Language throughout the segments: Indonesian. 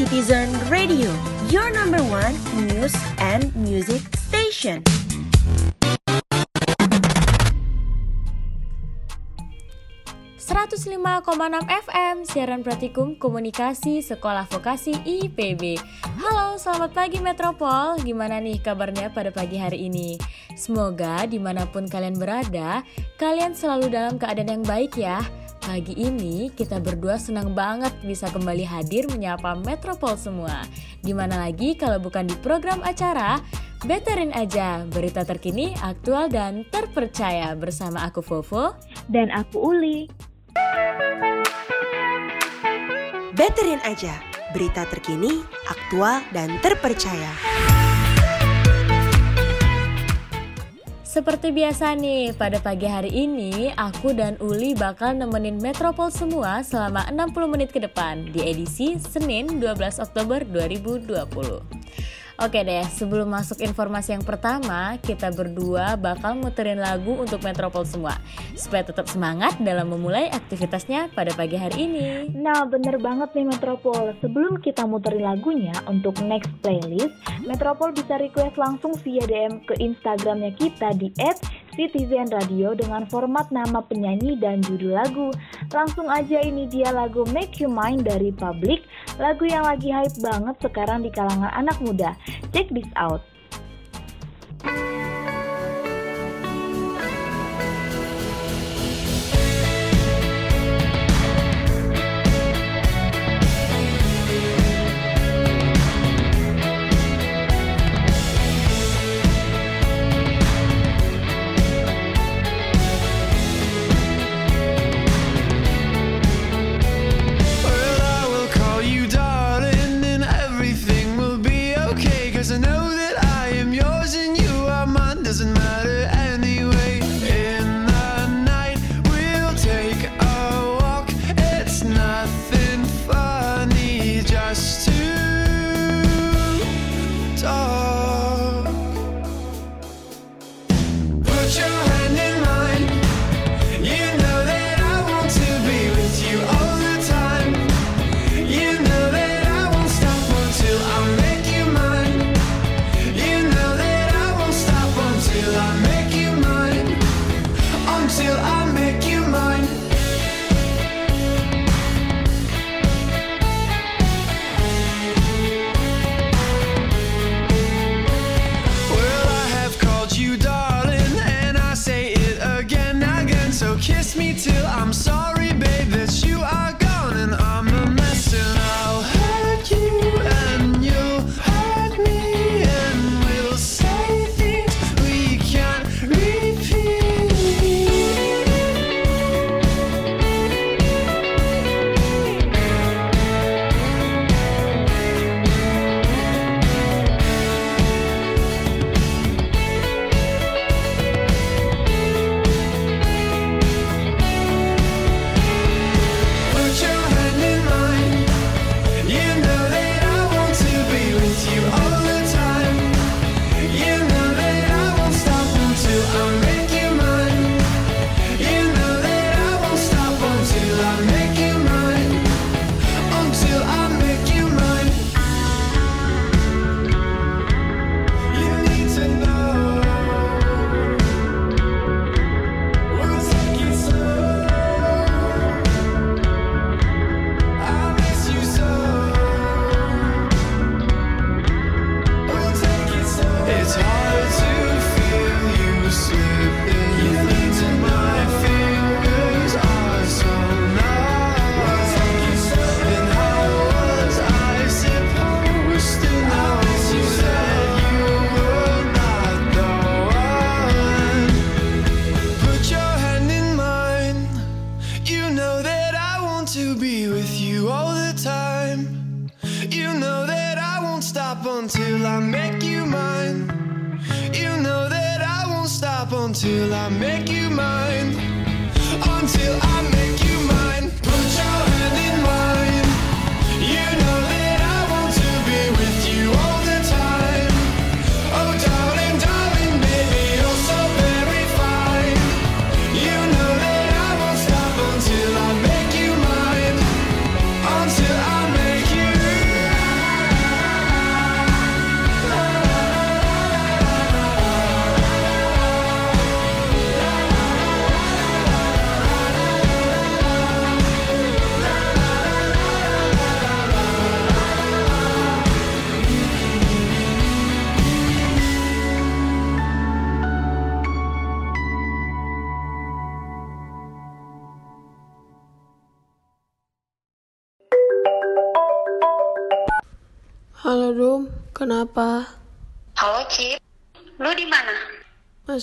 Citizen Radio, your number one news and music station. Enam FM siaran praktikum komunikasi sekolah vokasi IPB. Halo, selamat pagi Metropol. Gimana nih kabarnya pada pagi hari ini? Semoga di mana pun kalian berada, kalian selalu dalam keadaan yang baik ya. Pagi ini kita berdua senang banget bisa kembali hadir menyapa Metropol semua. Di mana lagi kalau bukan di program acara Betterin aja berita terkini, aktual dan terpercaya bersama aku Fofo dan aku Uli. Betterin aja berita terkini, aktual dan terpercaya. Seperti biasa nih, pada pagi hari ini aku dan Uli bakal nemenin Metropol semua selama 60 menit ke depan di edisi Senin 12 Oktober 2020. Oke deh, sebelum masuk informasi yang pertama, kita berdua bakal muterin lagu untuk Metropol semua supaya tetap semangat dalam memulai aktivitasnya pada pagi hari ini. Nah, bener banget nih Metropol. Sebelum kita muterin lagunya untuk next playlist, Metropol bisa request langsung via DM ke Instagramnya kita di Citizen Radio dengan format nama penyanyi dan judul lagu. Langsung aja ini dia lagu Make You Mine dari Public, lagu yang lagi hype banget sekarang di kalangan anak muda. Check this out.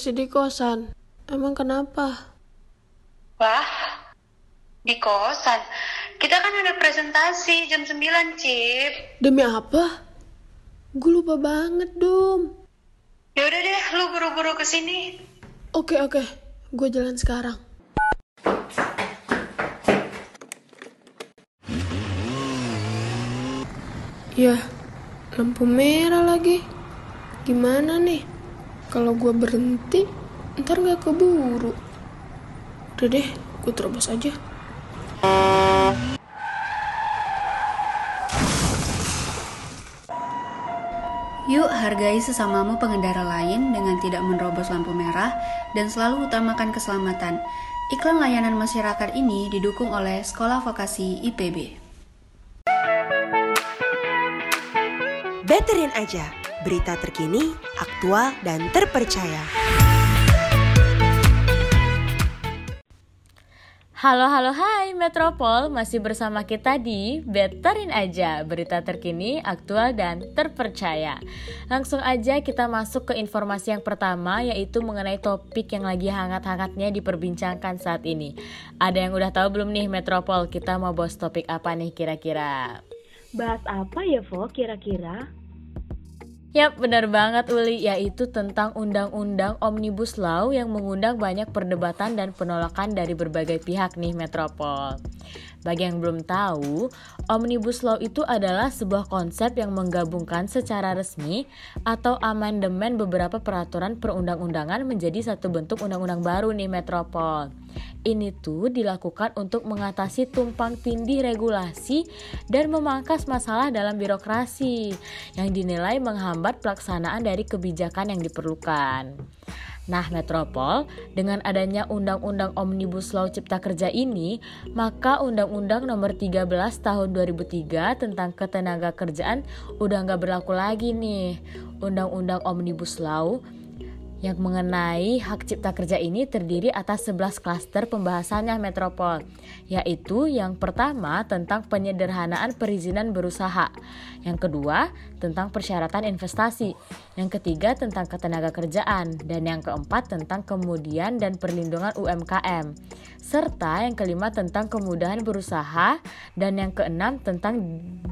Masih di kosan. Emang kenapa? Wah, di kosan. Kita kan ada presentasi jam 9, Cip. Demi apa? Gue lupa banget, Dum. Ya udah deh, lu buru-buru ke sini. Oke, oke. Gue jalan sekarang. Ya, lampu merah lagi. Gimana nih? Kalau gue berhenti, ntar gak keburu. Udah deh, gue terobos aja. Yuk hargai sesamamu pengendara lain dengan tidak menerobos lampu merah dan selalu utamakan keselamatan. Iklan layanan masyarakat ini didukung oleh Sekolah Vokasi IPB. Betterin aja, berita terkini, aktual, dan terpercaya. Halo halo hai Metropol masih bersama kita di Betterin aja berita terkini, aktual dan terpercaya. Langsung aja kita masuk ke informasi yang pertama yaitu mengenai topik yang lagi hangat-hangatnya diperbincangkan saat ini. Ada yang udah tahu belum nih Metropol kita mau bahas topik apa nih kira-kira? Bahas apa ya, Vo, kira-kira? Yap, benar banget Uli, yaitu tentang Undang-Undang Omnibus Law yang mengundang banyak perdebatan dan penolakan dari berbagai pihak nih Metropol. Bagi yang belum tahu, Omnibus Law itu adalah sebuah konsep yang menggabungkan secara resmi atau amandemen beberapa peraturan perundang-undangan menjadi satu bentuk undang-undang baru nih Metropol. Ini tuh dilakukan untuk mengatasi tumpang tindih regulasi dan memangkas masalah dalam birokrasi yang dinilai menghambat pelaksanaan dari kebijakan yang diperlukan. Nah, Metropol, dengan adanya Undang-Undang Omnibus Law Cipta Kerja ini, maka Undang-Undang Nomor 13 Tahun 2003 tentang ketenaga kerjaan udah nggak berlaku lagi nih. Undang-Undang Omnibus Law yang mengenai hak cipta kerja ini terdiri atas 11 klaster pembahasannya Metropol, yaitu yang pertama tentang penyederhanaan perizinan berusaha, yang kedua tentang persyaratan investasi, yang ketiga tentang ketenaga kerjaan, dan yang keempat tentang kemudian dan perlindungan UMKM, serta yang kelima tentang kemudahan berusaha, dan yang keenam tentang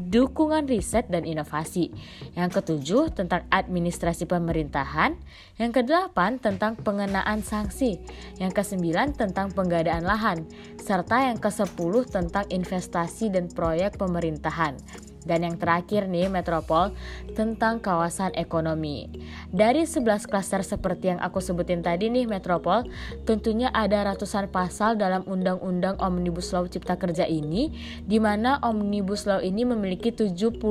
dukungan riset dan inovasi, yang ketujuh tentang administrasi pemerintahan, yang kedelapan tentang pengenaan sanksi, yang kesembilan tentang penggadaan lahan, serta yang kesepuluh tentang investasi dan proyek pemerintahan. Dan yang terakhir nih Metropol tentang kawasan ekonomi. Dari 11 klaster seperti yang aku sebutin tadi nih Metropol, tentunya ada ratusan pasal dalam Undang-Undang Omnibus Law Cipta Kerja ini di mana Omnibus Law ini memiliki 79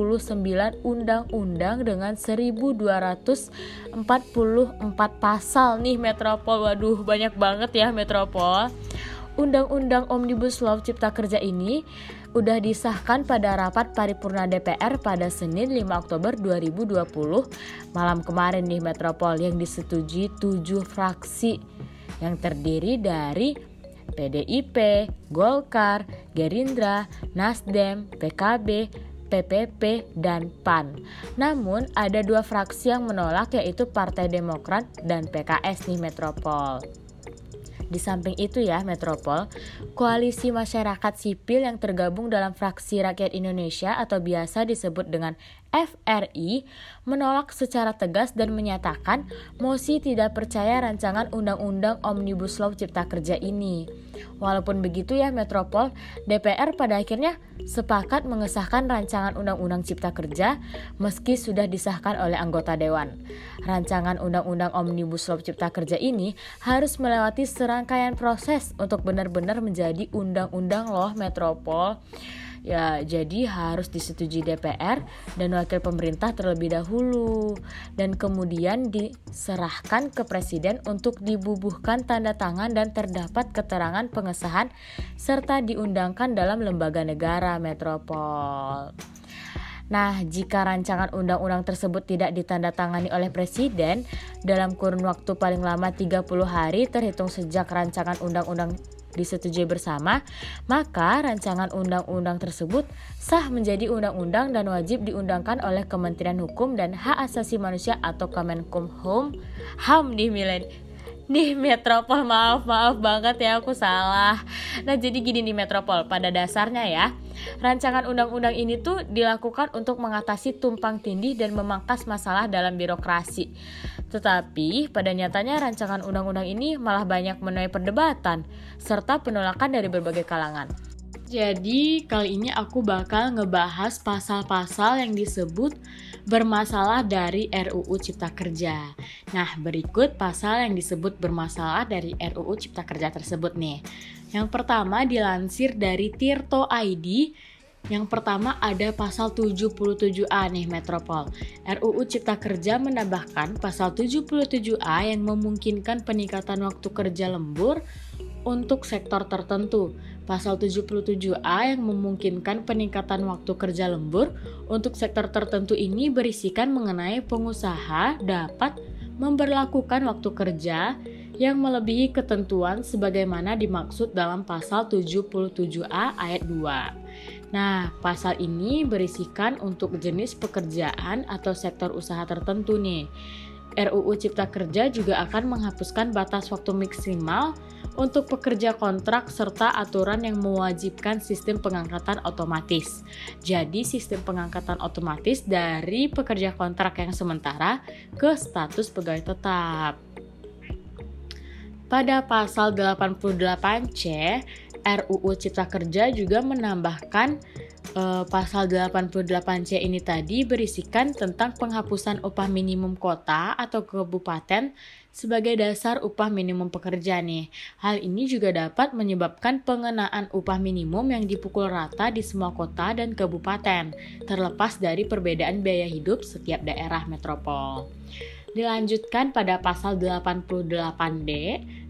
undang-undang dengan 1244 pasal nih Metropol. Waduh, banyak banget ya Metropol. Undang-Undang Omnibus Law Cipta Kerja ini udah disahkan pada rapat paripurna DPR pada Senin 5 Oktober 2020 malam kemarin nih Metropol yang disetujui tujuh fraksi yang terdiri dari PDIP, Golkar, Gerindra, Nasdem, PKB, PPP, dan PAN. Namun ada dua fraksi yang menolak yaitu Partai Demokrat dan PKS nih Metropol. Di samping itu ya Metropol, koalisi masyarakat sipil yang tergabung dalam fraksi rakyat Indonesia atau biasa disebut dengan FRI menolak secara tegas dan menyatakan mosi tidak percaya rancangan Undang-Undang Omnibus Law Cipta Kerja ini. Walaupun begitu ya Metropol, DPR pada akhirnya sepakat mengesahkan rancangan Undang-Undang Cipta Kerja meski sudah disahkan oleh anggota dewan. Rancangan Undang-Undang Omnibus Law Cipta Kerja ini harus melewati serangkaian proses untuk benar-benar menjadi undang-undang loh Metropol. Ya, jadi harus disetujui DPR dan wakil pemerintah terlebih dahulu dan kemudian diserahkan ke presiden untuk dibubuhkan tanda tangan dan terdapat keterangan pengesahan serta diundangkan dalam lembaga negara metropol. Nah, jika rancangan undang-undang tersebut tidak ditandatangani oleh presiden dalam kurun waktu paling lama 30 hari terhitung sejak rancangan undang-undang disetujui bersama, maka rancangan undang-undang tersebut sah menjadi undang-undang dan wajib diundangkan oleh Kementerian Hukum dan Hak Asasi Manusia atau Kemenkumham HAM di Milen Nih Metropol maaf maaf banget ya aku salah. Nah jadi gini nih Metropol pada dasarnya ya Rancangan undang-undang ini tuh dilakukan untuk mengatasi tumpang tindih dan memangkas masalah dalam birokrasi. Tetapi pada nyatanya rancangan undang-undang ini malah banyak menuai perdebatan Serta penolakan dari berbagai kalangan. Jadi kali ini aku bakal ngebahas pasal-pasal yang disebut bermasalah dari RUU Cipta Kerja. Nah, berikut pasal yang disebut bermasalah dari RUU Cipta Kerja tersebut nih. Yang pertama dilansir dari Tirto ID yang pertama ada pasal 77A nih Metropol. RUU Cipta Kerja menambahkan pasal 77A yang memungkinkan peningkatan waktu kerja lembur untuk sektor tertentu. Pasal 77A yang memungkinkan peningkatan waktu kerja lembur untuk sektor tertentu ini berisikan mengenai pengusaha dapat memberlakukan waktu kerja yang melebihi ketentuan sebagaimana dimaksud dalam pasal 77A ayat 2. Nah, pasal ini berisikan untuk jenis pekerjaan atau sektor usaha tertentu nih. RUU Cipta Kerja juga akan menghapuskan batas waktu maksimal untuk pekerja kontrak serta aturan yang mewajibkan sistem pengangkatan otomatis. Jadi sistem pengangkatan otomatis dari pekerja kontrak yang sementara ke status pegawai tetap. Pada pasal 88C, RUU Cipta Kerja juga menambahkan uh, pasal 88C ini tadi berisikan tentang penghapusan upah minimum kota atau kabupaten sebagai dasar upah minimum pekerja nih. Hal ini juga dapat menyebabkan pengenaan upah minimum yang dipukul rata di semua kota dan kabupaten, terlepas dari perbedaan biaya hidup setiap daerah metropol. Dilanjutkan pada pasal 88D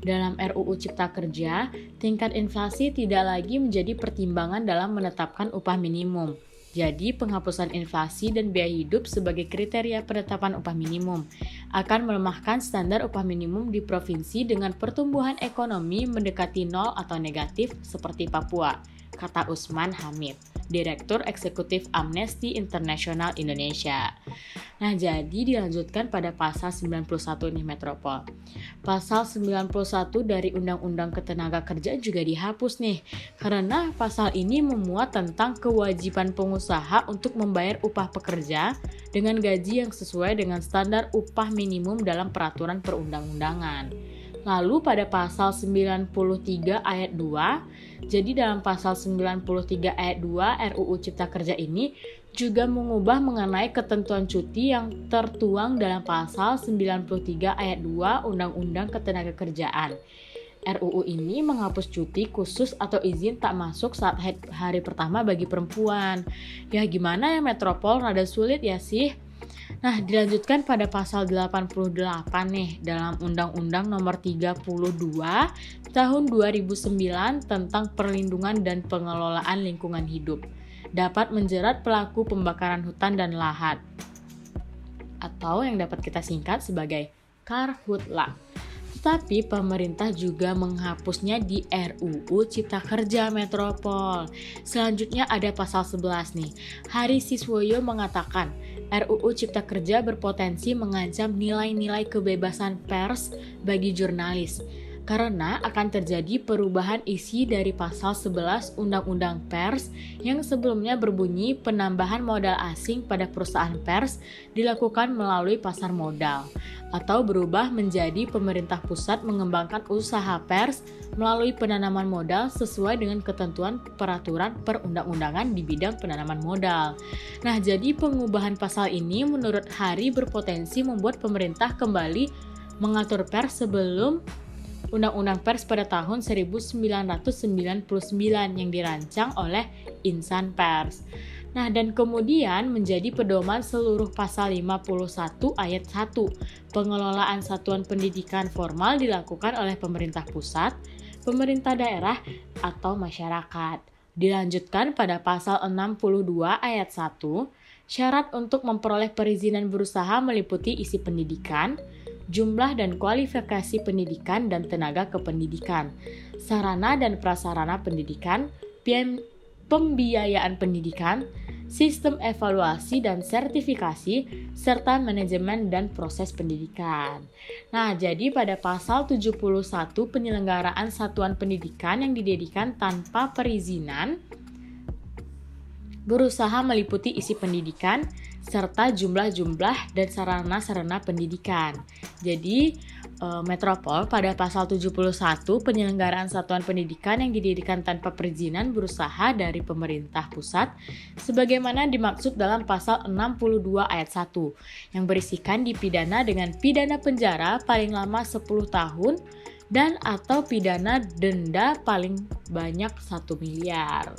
dalam RUU Cipta Kerja, tingkat inflasi tidak lagi menjadi pertimbangan dalam menetapkan upah minimum. Jadi, penghapusan inflasi dan biaya hidup sebagai kriteria penetapan upah minimum akan melemahkan standar upah minimum di provinsi dengan pertumbuhan ekonomi mendekati nol atau negatif seperti Papua, kata Usman Hamid. Direktur Eksekutif Amnesty International Indonesia. Nah, jadi dilanjutkan pada pasal 91 nih Metropol. Pasal 91 dari Undang-Undang Ketenaga Kerjaan juga dihapus nih karena pasal ini memuat tentang kewajiban pengusaha untuk membayar upah pekerja dengan gaji yang sesuai dengan standar upah minimum dalam peraturan perundang-undangan. Lalu pada pasal 93 ayat 2, jadi dalam pasal 93 ayat 2 RUU Cipta Kerja ini juga mengubah mengenai ketentuan cuti yang tertuang dalam pasal 93 ayat 2 Undang-Undang Ketenagakerjaan. RUU ini menghapus cuti khusus atau izin tak masuk saat hari pertama bagi perempuan. Ya gimana ya metropol rada sulit ya sih Nah, dilanjutkan pada pasal 88 nih dalam Undang-Undang Nomor 32 Tahun 2009 tentang Perlindungan dan Pengelolaan Lingkungan Hidup dapat menjerat pelaku pembakaran hutan dan lahan atau yang dapat kita singkat sebagai karhutla. Tetapi pemerintah juga menghapusnya di RUU Cipta Kerja Metropol. Selanjutnya ada pasal 11 nih. Hari Siswoyo mengatakan, RUU Cipta Kerja berpotensi mengancam nilai-nilai kebebasan pers bagi jurnalis karena akan terjadi perubahan isi dari pasal 11 Undang-Undang Pers yang sebelumnya berbunyi penambahan modal asing pada perusahaan pers dilakukan melalui pasar modal atau berubah menjadi pemerintah pusat mengembangkan usaha pers melalui penanaman modal sesuai dengan ketentuan peraturan perundang-undangan di bidang penanaman modal. Nah, jadi pengubahan pasal ini menurut Hari berpotensi membuat pemerintah kembali mengatur pers sebelum Undang-Undang Pers pada tahun 1999 yang dirancang oleh Insan Pers. Nah, dan kemudian menjadi pedoman seluruh pasal 51 ayat 1. Pengelolaan satuan pendidikan formal dilakukan oleh pemerintah pusat, pemerintah daerah, atau masyarakat. Dilanjutkan pada pasal 62 ayat 1, syarat untuk memperoleh perizinan berusaha meliputi isi pendidikan, jumlah dan kualifikasi pendidikan dan tenaga kependidikan, sarana dan prasarana pendidikan, pembiayaan pendidikan, sistem evaluasi dan sertifikasi, serta manajemen dan proses pendidikan. Nah, jadi pada pasal 71 penyelenggaraan satuan pendidikan yang didirikan tanpa perizinan berusaha meliputi isi pendidikan serta jumlah-jumlah dan sarana-sarana pendidikan. Jadi, uh, Metropol pada pasal 71 penyelenggaraan satuan pendidikan yang didirikan tanpa perizinan berusaha dari pemerintah pusat sebagaimana dimaksud dalam pasal 62 ayat 1 yang berisikan dipidana dengan pidana penjara paling lama 10 tahun dan atau pidana denda paling banyak 1 miliar.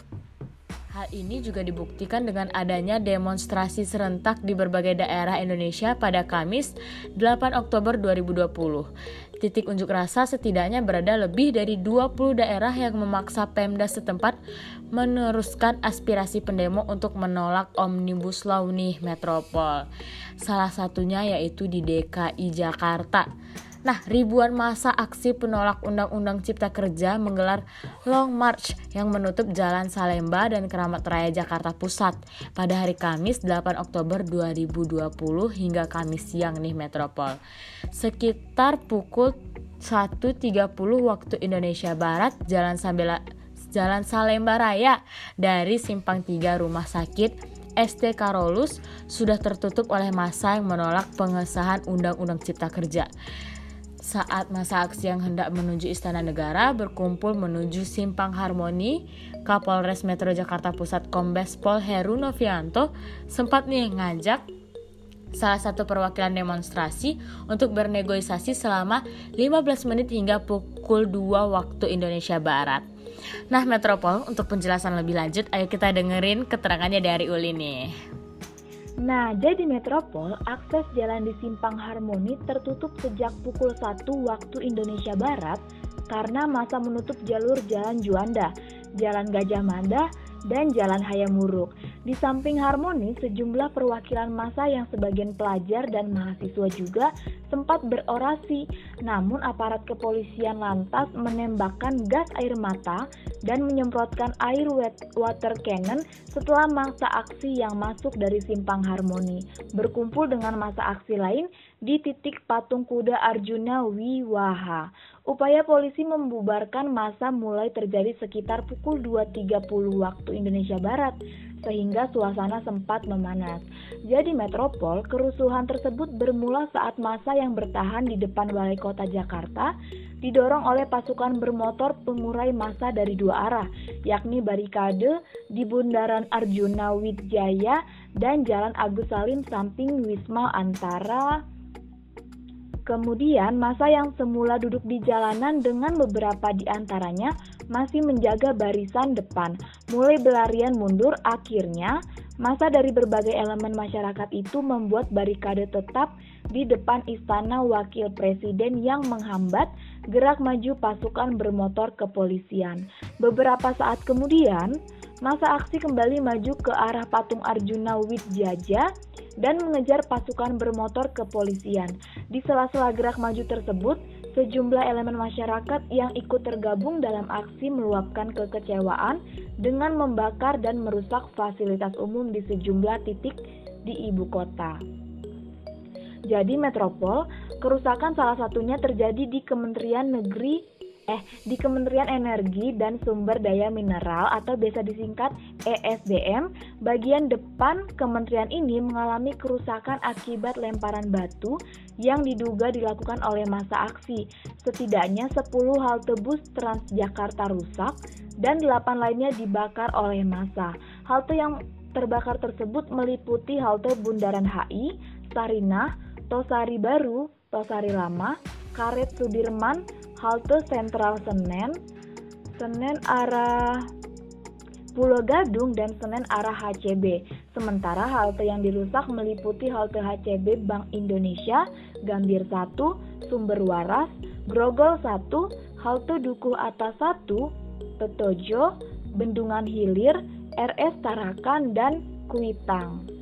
Hal ini juga dibuktikan dengan adanya demonstrasi serentak di berbagai daerah Indonesia pada Kamis 8 Oktober 2020. Titik unjuk rasa setidaknya berada lebih dari 20 daerah yang memaksa Pemda setempat meneruskan aspirasi pendemo untuk menolak Omnibus Law nih Metropol. Salah satunya yaitu di DKI Jakarta. Nah, ribuan masa aksi penolak Undang-Undang Cipta Kerja menggelar Long March yang menutup Jalan Salemba dan Keramat Raya Jakarta Pusat pada hari Kamis 8 Oktober 2020 hingga Kamis siang nih Metropol. Sekitar pukul 1.30 waktu Indonesia Barat, Jalan Sambela Jalan Salemba Raya dari Simpang 3 Rumah Sakit ST Karolus sudah tertutup oleh masa yang menolak pengesahan Undang-Undang Cipta Kerja saat masa aksi yang hendak menuju Istana Negara berkumpul menuju Simpang Harmoni, Kapolres Metro Jakarta Pusat Kombes Pol Heru Novianto sempat nih ngajak salah satu perwakilan demonstrasi untuk bernegosiasi selama 15 menit hingga pukul 2 waktu Indonesia Barat. Nah, Metropol, untuk penjelasan lebih lanjut, ayo kita dengerin keterangannya dari Uli nih. Nah, jadi Metropol, akses jalan di Simpang Harmoni tertutup sejak pukul 1 waktu Indonesia Barat karena masa menutup jalur Jalan Juanda, Jalan Gajah Mada, dan Jalan Hayamuruk. Di samping harmoni, sejumlah perwakilan masa yang sebagian pelajar dan mahasiswa juga sempat berorasi, namun aparat kepolisian lantas menembakkan gas air mata dan menyemprotkan air water cannon setelah masa aksi yang masuk dari simpang harmoni berkumpul dengan masa aksi lain di titik patung kuda Arjuna Wiwaha. Upaya polisi membubarkan masa mulai terjadi sekitar pukul 2.30 waktu Indonesia Barat, sehingga suasana sempat memanas. Jadi metropol, kerusuhan tersebut bermula saat masa yang bertahan di depan Balai Kota Jakarta didorong oleh pasukan bermotor pengurai masa dari dua arah, yakni barikade di Bundaran Arjuna Wijaya dan Jalan Agus Salim samping Wisma antara Kemudian, masa yang semula duduk di jalanan dengan beberapa di antaranya masih menjaga barisan depan, mulai berlarian mundur. Akhirnya, masa dari berbagai elemen masyarakat itu membuat barikade tetap di depan istana wakil presiden yang menghambat gerak maju pasukan bermotor kepolisian. Beberapa saat kemudian, masa aksi kembali maju ke arah patung Arjuna Widjaja dan mengejar pasukan bermotor kepolisian. Di sela-sela gerak maju tersebut, sejumlah elemen masyarakat yang ikut tergabung dalam aksi meluapkan kekecewaan dengan membakar dan merusak fasilitas umum di sejumlah titik di ibu kota. Jadi metropol, kerusakan salah satunya terjadi di Kementerian Negeri eh di Kementerian Energi dan Sumber Daya Mineral atau biasa disingkat ESDM, bagian depan kementerian ini mengalami kerusakan akibat lemparan batu yang diduga dilakukan oleh masa aksi. Setidaknya 10 halte bus Transjakarta rusak dan 8 lainnya dibakar oleh masa. Halte yang terbakar tersebut meliputi halte Bundaran HI, Sarinah, Tosari Baru, Tosari Lama, Karet Sudirman, halte Sentral Senen, Senen arah Pulau Gadung dan Senen arah HCB. Sementara halte yang dirusak meliputi halte HCB Bank Indonesia, Gambir 1, Sumber Waras, Grogol 1, halte Dukuh Atas 1, Petojo, Bendungan Hilir, RS Tarakan, dan Kuitang.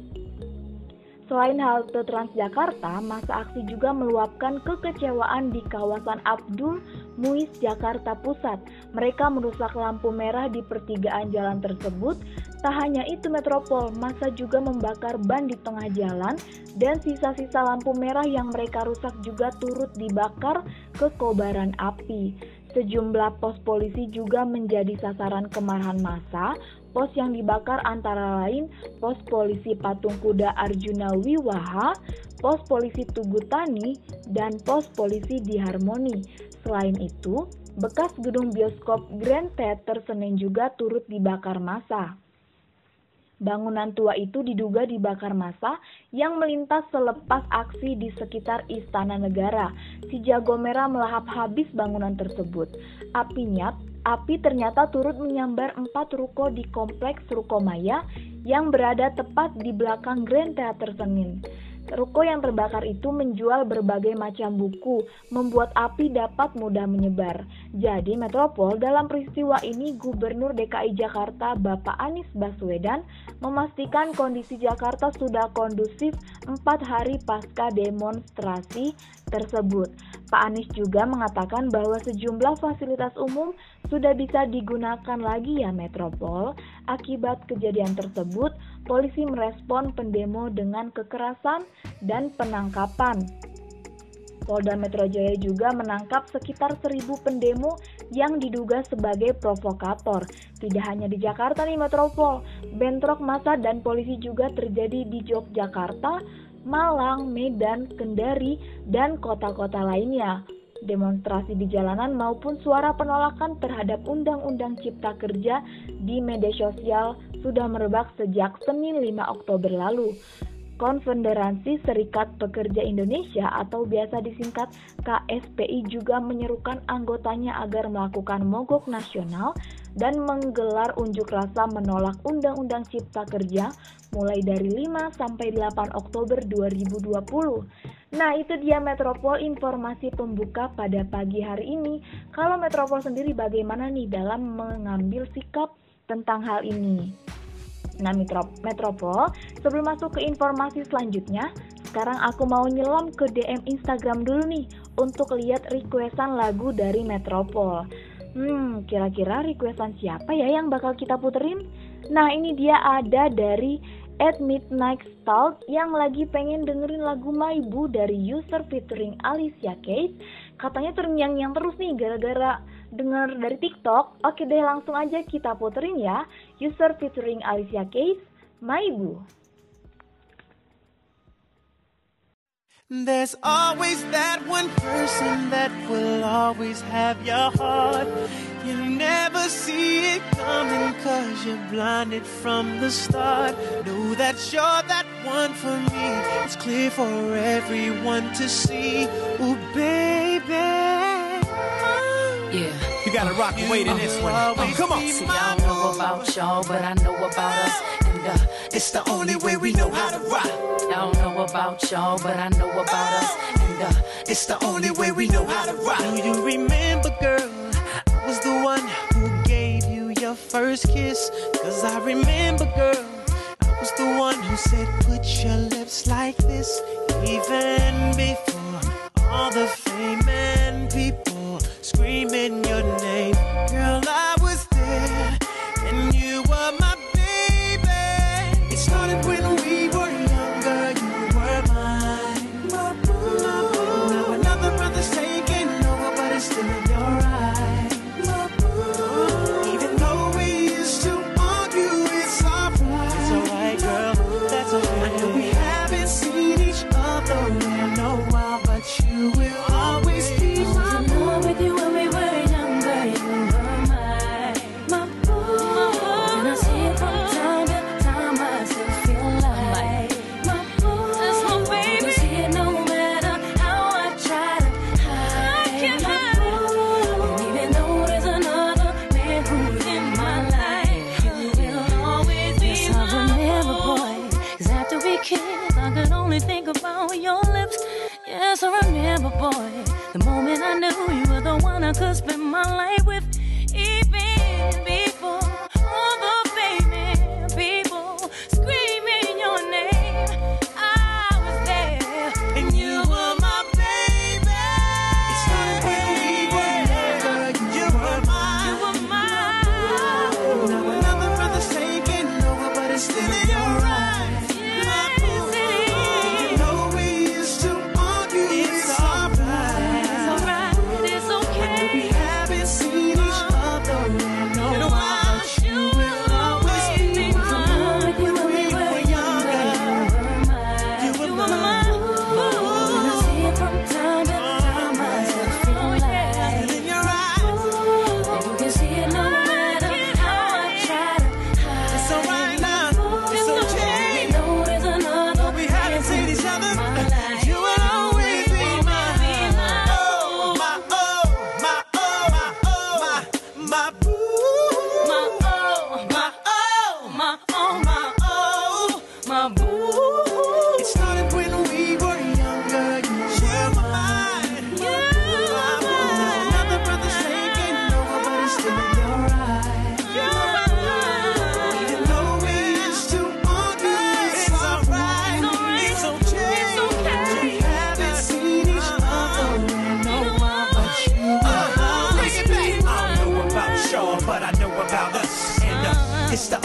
Selain halte Transjakarta, masa aksi juga meluapkan kekecewaan di kawasan Abdul Muiz Jakarta Pusat. Mereka merusak lampu merah di pertigaan jalan tersebut. Tak hanya itu Metropol, masa juga membakar ban di tengah jalan dan sisa-sisa lampu merah yang mereka rusak juga turut dibakar ke kobaran api. Sejumlah pos polisi juga menjadi sasaran kemarahan massa Pos yang dibakar antara lain pos polisi Patung Kuda Arjuna Wiwaha, pos polisi Tugu Tani, dan pos polisi di Harmoni. Selain itu, bekas gedung bioskop Grand Theater Senin juga turut dibakar massa. Bangunan tua itu diduga dibakar massa yang melintas selepas aksi di sekitar Istana Negara. Si jago merah melahap habis bangunan tersebut. Apinya api ternyata turut menyambar empat ruko di kompleks Ruko Maya yang berada tepat di belakang Grand Theater Senin. Ruko yang terbakar itu menjual berbagai macam buku, membuat api dapat mudah menyebar. Jadi Metropol dalam peristiwa ini Gubernur DKI Jakarta Bapak Anies Baswedan memastikan kondisi Jakarta sudah kondusif empat hari pasca demonstrasi tersebut. Pak Anies juga mengatakan bahwa sejumlah fasilitas umum sudah bisa digunakan lagi ya Metropol. Akibat kejadian tersebut, polisi merespon pendemo dengan kekerasan dan penangkapan. Polda Metro Jaya juga menangkap sekitar seribu pendemo yang diduga sebagai provokator. Tidak hanya di Jakarta nih Metropol, bentrok massa dan polisi juga terjadi di Yogyakarta, Malang, Medan, Kendari, dan kota-kota lainnya demonstrasi di jalanan maupun suara penolakan terhadap Undang-Undang Cipta Kerja di media sosial sudah merebak sejak Senin 5 Oktober lalu. Konfederasi Serikat Pekerja Indonesia atau biasa disingkat KSPI juga menyerukan anggotanya agar melakukan mogok nasional dan menggelar unjuk rasa menolak Undang-Undang Cipta Kerja mulai dari 5 sampai 8 Oktober 2020. Nah, itu dia Metropol informasi pembuka pada pagi hari ini. Kalau Metropol sendiri bagaimana nih dalam mengambil sikap tentang hal ini? Nah, Metropol, sebelum masuk ke informasi selanjutnya, sekarang aku mau nyelam ke DM Instagram dulu nih untuk lihat requestan lagu dari Metropol. Hmm, kira-kira requestan siapa ya yang bakal kita puterin? Nah, ini dia ada dari at Midnight Stalk yang lagi pengen dengerin lagu Maibu dari user featuring Alicia Keys. Katanya terngiang-ngiang terus nih gara-gara dengar dari TikTok, oke deh langsung aja kita puterin ya. User featuring Alicia Keys, Maibu. There's always that one person that will always have your heart. You never see it coming cause you're blinded from the start. Know that you're that one for me. It's clear for everyone to see. Ooh, baby. Yeah. You gotta rock and wait in this one. Oh, come on. See, I don't know about y'all, but I know about us. And uh, it's the only way we know how to rock. I don't know about y'all, but I know about us. And uh, it's the only way we know how to rock. Do you remember, girl? I was the one who gave you your first kiss. Cause I remember, girl. I was the one who said, put your lips like this. Even before all the fame and people screaming your name.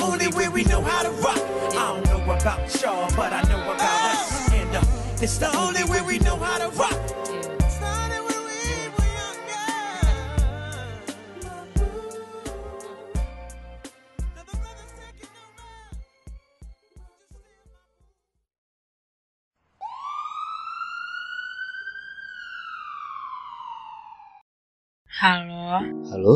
Only way we know how to rock. I don't know about y'all, but I know about us. And uh, it's the only way we know how to rock. Started when we were younger. Now the brother's taking over. Halo. Halo,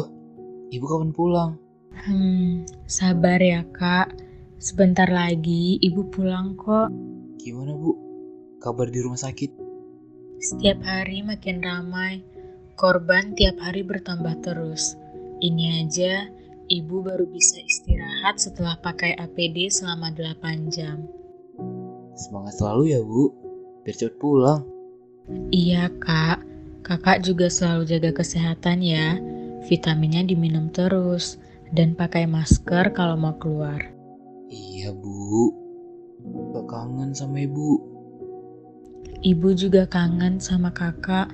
ibu kapan pulang? Hmm, sabar ya, Kak. Sebentar lagi ibu pulang kok. Gimana bu? Kabar di rumah sakit? Setiap hari makin ramai. Korban tiap hari bertambah terus. Ini aja ibu baru bisa istirahat setelah pakai APD selama 8 jam. Semangat selalu ya bu, biar cepet pulang. Iya, Kak. Kakak juga selalu jaga kesehatan ya. Vitaminnya diminum terus dan pakai masker kalau mau keluar. Iya bu, Gak kangen sama ibu. Ibu juga kangen sama kakak.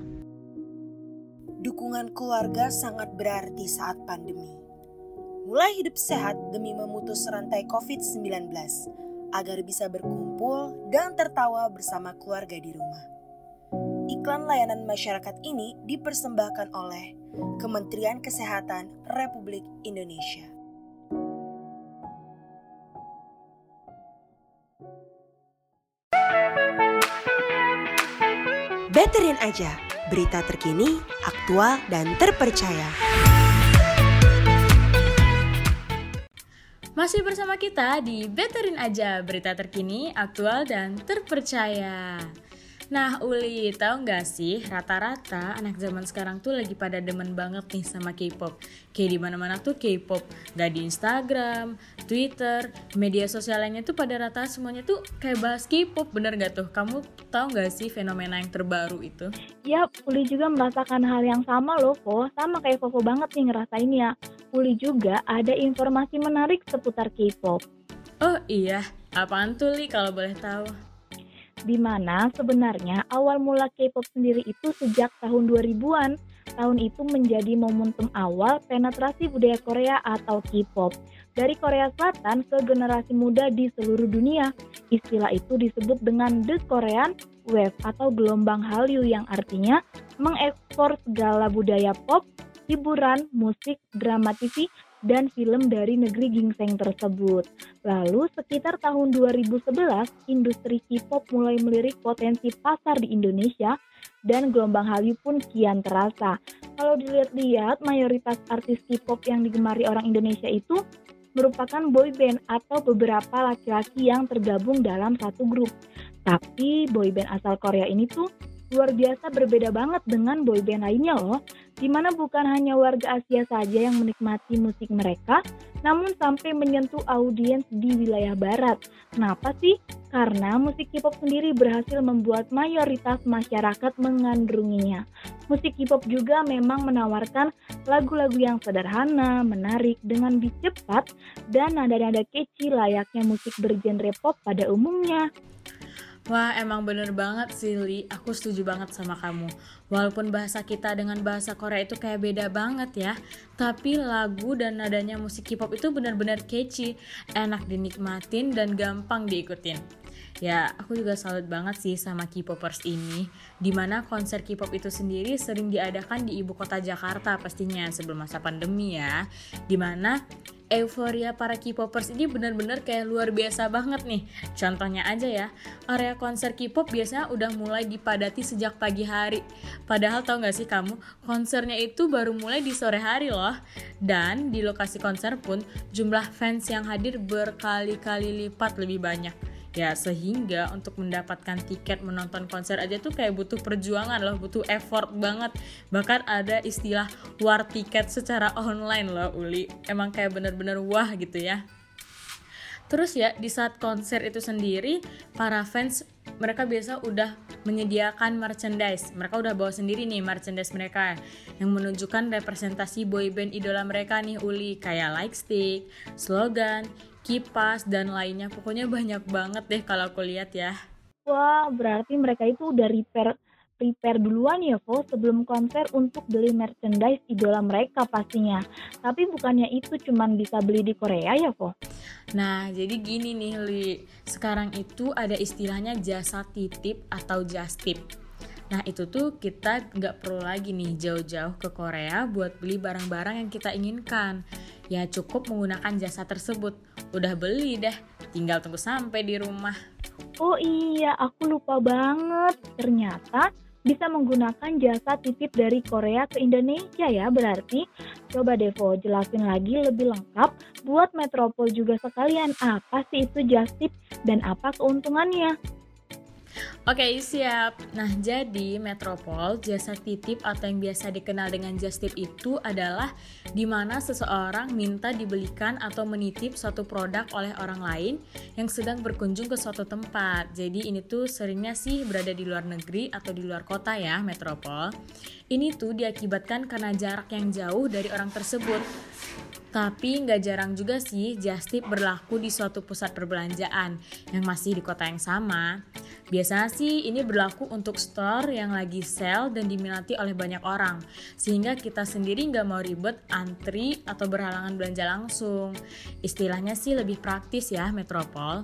Dukungan keluarga sangat berarti saat pandemi. Mulai hidup sehat demi memutus rantai COVID-19 agar bisa berkumpul dan tertawa bersama keluarga di rumah. Iklan layanan masyarakat ini dipersembahkan oleh Kementerian Kesehatan Republik Indonesia. Betterin aja, berita terkini, aktual, dan terpercaya. Masih bersama kita di Betterin Aja, berita terkini, aktual, dan terpercaya. Nah, Uli, tahu nggak sih rata-rata anak zaman sekarang tuh lagi pada demen banget nih sama K-pop. Kayak di mana-mana tuh K-pop, nggak di Instagram, Twitter, media sosial lainnya tuh pada rata semuanya tuh kayak bahas K-pop, bener nggak tuh? Kamu tahu nggak sih fenomena yang terbaru itu? Yap, Uli juga merasakan hal yang sama loh, Po. Sama kayak Popo banget nih ngerasain ya. Uli juga ada informasi menarik seputar K-pop. Oh iya, apaan tuh Li kalau boleh tahu? Di mana sebenarnya awal mula K-pop sendiri itu sejak tahun 2000-an. Tahun itu menjadi momentum awal penetrasi budaya Korea atau K-pop dari Korea Selatan ke generasi muda di seluruh dunia. Istilah itu disebut dengan The Korean Wave atau gelombang Hallyu yang artinya mengekspor segala budaya pop, hiburan, musik, drama TV, dan film dari negeri gingseng tersebut. Lalu sekitar tahun 2011, industri K-pop mulai melirik potensi pasar di Indonesia dan gelombang Hallyu pun kian terasa. Kalau dilihat-lihat, mayoritas artis K-pop yang digemari orang Indonesia itu merupakan boy band atau beberapa laki-laki yang tergabung dalam satu grup. Tapi boy band asal Korea ini tuh luar biasa berbeda banget dengan boyband lainnya loh, di mana bukan hanya warga Asia saja yang menikmati musik mereka, namun sampai menyentuh audiens di wilayah barat. Kenapa sih? Karena musik K-pop sendiri berhasil membuat mayoritas masyarakat mengandrunginya. Musik K-pop juga memang menawarkan lagu-lagu yang sederhana, menarik, dengan beat cepat, dan nada-nada catchy layaknya musik bergenre pop pada umumnya. Wah, emang bener banget sih, Li. Aku setuju banget sama kamu. Walaupun bahasa kita dengan bahasa Korea itu kayak beda banget ya, tapi lagu dan nadanya musik K-pop itu benar-benar catchy, enak dinikmatin dan gampang diikutin. Ya, aku juga salut banget sih sama K-popers ini, di mana konser K-pop itu sendiri sering diadakan di ibu kota Jakarta pastinya sebelum masa pandemi ya, di mana euforia para K-popers ini benar-benar kayak luar biasa banget nih. Contohnya aja ya, area konser K-pop biasanya udah mulai dipadati sejak pagi hari. Padahal tau gak sih kamu, konsernya itu baru mulai di sore hari loh. Dan di lokasi konser pun jumlah fans yang hadir berkali-kali lipat lebih banyak. Ya sehingga untuk mendapatkan tiket menonton konser aja tuh kayak butuh perjuangan loh, butuh effort banget. Bahkan ada istilah war tiket secara online loh Uli. Emang kayak bener-bener wah gitu ya. Terus ya di saat konser itu sendiri para fans mereka biasa udah menyediakan merchandise. Mereka udah bawa sendiri nih merchandise mereka yang menunjukkan representasi boyband idola mereka nih Uli kayak like stick, slogan, kipas dan lainnya. Pokoknya banyak banget deh kalau aku lihat ya. Wah, berarti mereka itu udah repair prepare duluan ya, Vo, sebelum konser untuk beli merchandise idola mereka pastinya. Tapi bukannya itu cuman bisa beli di Korea ya, Vo? Nah, jadi gini nih, Li. Sekarang itu ada istilahnya jasa titip atau just tip. Nah, itu tuh kita nggak perlu lagi nih jauh-jauh ke Korea buat beli barang-barang yang kita inginkan. Ya cukup menggunakan jasa tersebut. Udah beli deh, tinggal tunggu sampai di rumah. Oh iya, aku lupa banget. Ternyata bisa menggunakan jasa titip dari Korea ke Indonesia ya berarti. Coba Devo jelasin lagi lebih lengkap buat Metropol juga sekalian apa sih itu just tip dan apa keuntungannya. Oke, siap. Nah, jadi Metropol, jasa titip atau yang biasa dikenal dengan just tip itu adalah di mana seseorang minta dibelikan atau menitip suatu produk oleh orang lain yang sedang berkunjung ke suatu tempat. Jadi ini tuh seringnya sih berada di luar negeri atau di luar kota ya, Metropol. Ini tuh diakibatkan karena jarak yang jauh dari orang tersebut. Tapi nggak jarang juga sih just tip berlaku di suatu pusat perbelanjaan yang masih di kota yang sama. Biasanya sih ini berlaku untuk store yang lagi sale dan diminati oleh banyak orang, sehingga kita sendiri nggak mau ribet antri atau berhalangan belanja langsung. Istilahnya sih lebih praktis ya Metropol.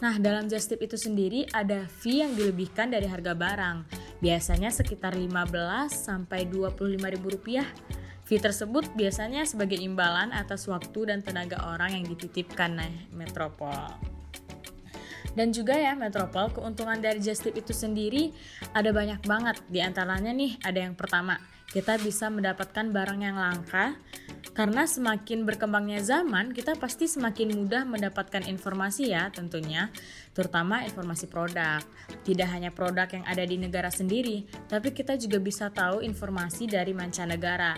Nah dalam just tip itu sendiri ada fee yang dilebihkan dari harga barang, biasanya sekitar 15 sampai 25 ribu rupiah. Fee tersebut biasanya sebagai imbalan atas waktu dan tenaga orang yang dititipkan nah Metropol. Dan juga ya Metropol, keuntungan dari Just Tip itu sendiri ada banyak banget. Di antaranya nih ada yang pertama, kita bisa mendapatkan barang yang langka karena semakin berkembangnya zaman, kita pasti semakin mudah mendapatkan informasi ya tentunya, terutama informasi produk. Tidak hanya produk yang ada di negara sendiri, tapi kita juga bisa tahu informasi dari mancanegara.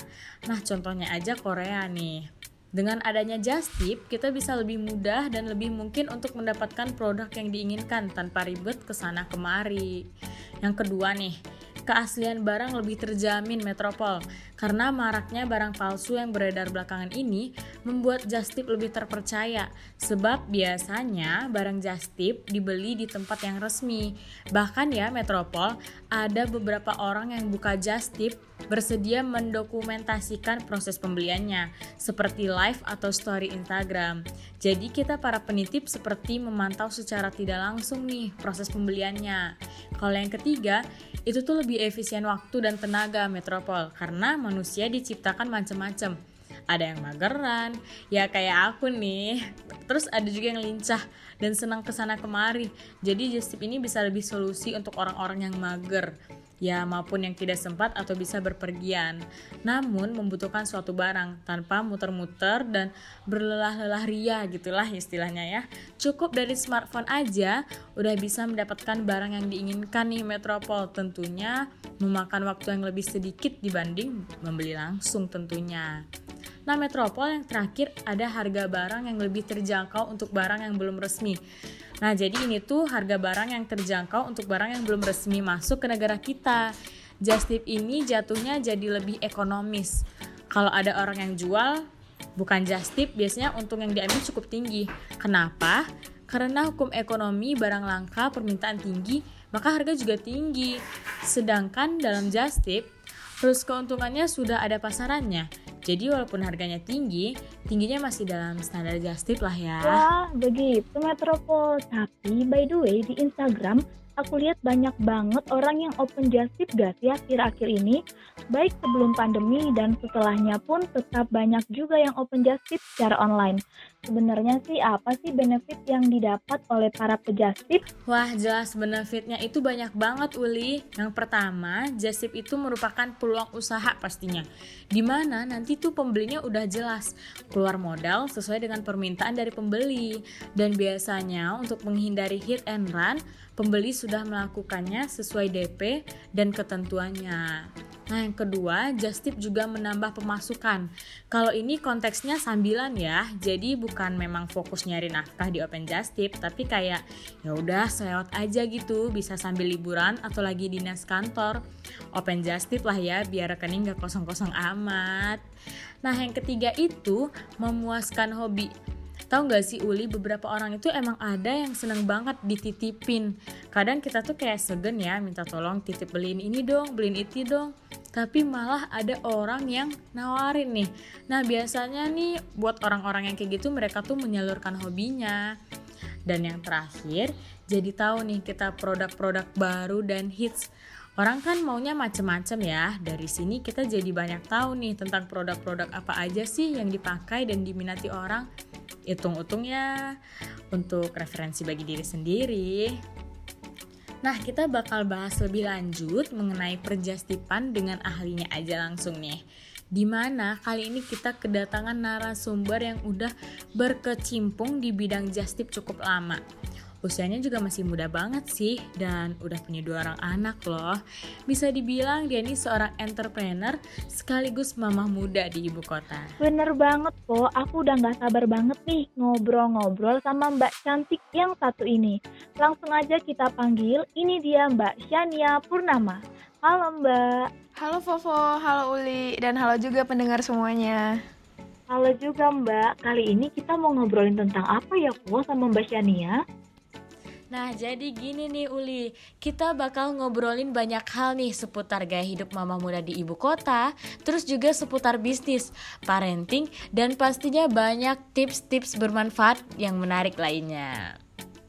Nah, contohnya aja Korea nih. Dengan adanya Just Tip, kita bisa lebih mudah dan lebih mungkin untuk mendapatkan produk yang diinginkan tanpa ribet ke sana kemari. Yang kedua nih, keaslian barang lebih terjamin Metropol karena maraknya barang palsu yang beredar belakangan ini membuat Just Tip lebih terpercaya sebab biasanya barang Just Tip dibeli di tempat yang resmi. Bahkan ya Metropol ada beberapa orang yang buka Just Tip bersedia mendokumentasikan proses pembeliannya seperti live atau story Instagram. Jadi kita para penitip seperti memantau secara tidak langsung nih proses pembeliannya. Kalau yang ketiga, itu tuh lebih efisien waktu dan tenaga Metropol karena manusia diciptakan macam-macam. Ada yang mageran, ya kayak aku nih. Terus ada juga yang lincah dan senang ke sana kemari. Jadi Justip ini bisa lebih solusi untuk orang-orang yang mager ya maupun yang tidak sempat atau bisa berpergian. Namun membutuhkan suatu barang tanpa muter-muter dan berlelah-lelah ria gitulah istilahnya ya. Cukup dari smartphone aja udah bisa mendapatkan barang yang diinginkan nih Metropol. Tentunya memakan waktu yang lebih sedikit dibanding membeli langsung tentunya. Nah, Metropol yang terakhir ada harga barang yang lebih terjangkau untuk barang yang belum resmi. Nah, jadi ini tuh harga barang yang terjangkau untuk barang yang belum resmi masuk ke negara kita. Just tip ini jatuhnya jadi lebih ekonomis. Kalau ada orang yang jual, bukan just tip, biasanya untung yang diambil cukup tinggi. Kenapa? Karena hukum ekonomi barang langka permintaan tinggi, maka harga juga tinggi. Sedangkan dalam just tip, terus keuntungannya sudah ada pasarannya. Jadi walaupun harganya tinggi, tingginya masih dalam standar just tip lah ya. Wah, begitu Metropol. Tapi by the way, di Instagram aku lihat banyak banget orang yang open just tip gak sih akhir-akhir ini? Baik sebelum pandemi dan setelahnya pun tetap banyak juga yang open just tip secara online. Sebenarnya sih apa sih benefit yang didapat oleh para pejastip? Wah, jelas benefitnya itu banyak banget, Uli. Yang pertama, Jasip itu merupakan peluang usaha pastinya. Di mana nanti tuh pembelinya udah jelas, keluar modal sesuai dengan permintaan dari pembeli. Dan biasanya untuk menghindari hit and run, pembeli sudah melakukannya sesuai DP dan ketentuannya. Nah, yang kedua, Just Tip juga menambah pemasukan. Kalau ini konteksnya sambilan ya, jadi bukan memang fokus nyari nafkah di Open Just Tip, tapi kayak ya udah selewat aja gitu, bisa sambil liburan atau lagi dinas kantor. Open Just Tip lah ya, biar rekening gak kosong-kosong amat. Nah, yang ketiga itu memuaskan hobi. Tahu nggak sih Uli, beberapa orang itu emang ada yang seneng banget dititipin. Kadang kita tuh kayak segen ya, minta tolong titip beliin ini dong, beliin itu dong. Tapi malah ada orang yang nawarin nih. Nah biasanya nih buat orang-orang yang kayak gitu mereka tuh menyalurkan hobinya. Dan yang terakhir, jadi tahu nih kita produk-produk baru dan hits. Orang kan maunya macem-macem ya. Dari sini kita jadi banyak tahu nih tentang produk-produk apa aja sih yang dipakai dan diminati orang. Hitung-hitung ya untuk referensi bagi diri sendiri. Nah, kita bakal bahas lebih lanjut mengenai perjastipan dengan ahlinya aja langsung nih. Di mana kali ini kita kedatangan narasumber yang udah berkecimpung di bidang jastip cukup lama. Usianya juga masih muda banget sih dan udah punya dua orang anak loh. Bisa dibilang dia ini seorang entrepreneur sekaligus mamah muda di ibu kota. Bener banget kok, aku udah gak sabar banget nih ngobrol-ngobrol sama Mbak Cantik yang satu ini. Langsung aja kita panggil, ini dia Mbak Shania Purnama. Halo Mbak. Halo Fofo, halo Uli, dan halo juga pendengar semuanya. Halo juga Mbak, kali ini kita mau ngobrolin tentang apa ya Po sama Mbak Shania? Nah, jadi gini nih Uli, kita bakal ngobrolin banyak hal nih seputar gaya hidup mama muda di ibu kota, terus juga seputar bisnis, parenting, dan pastinya banyak tips-tips bermanfaat yang menarik lainnya.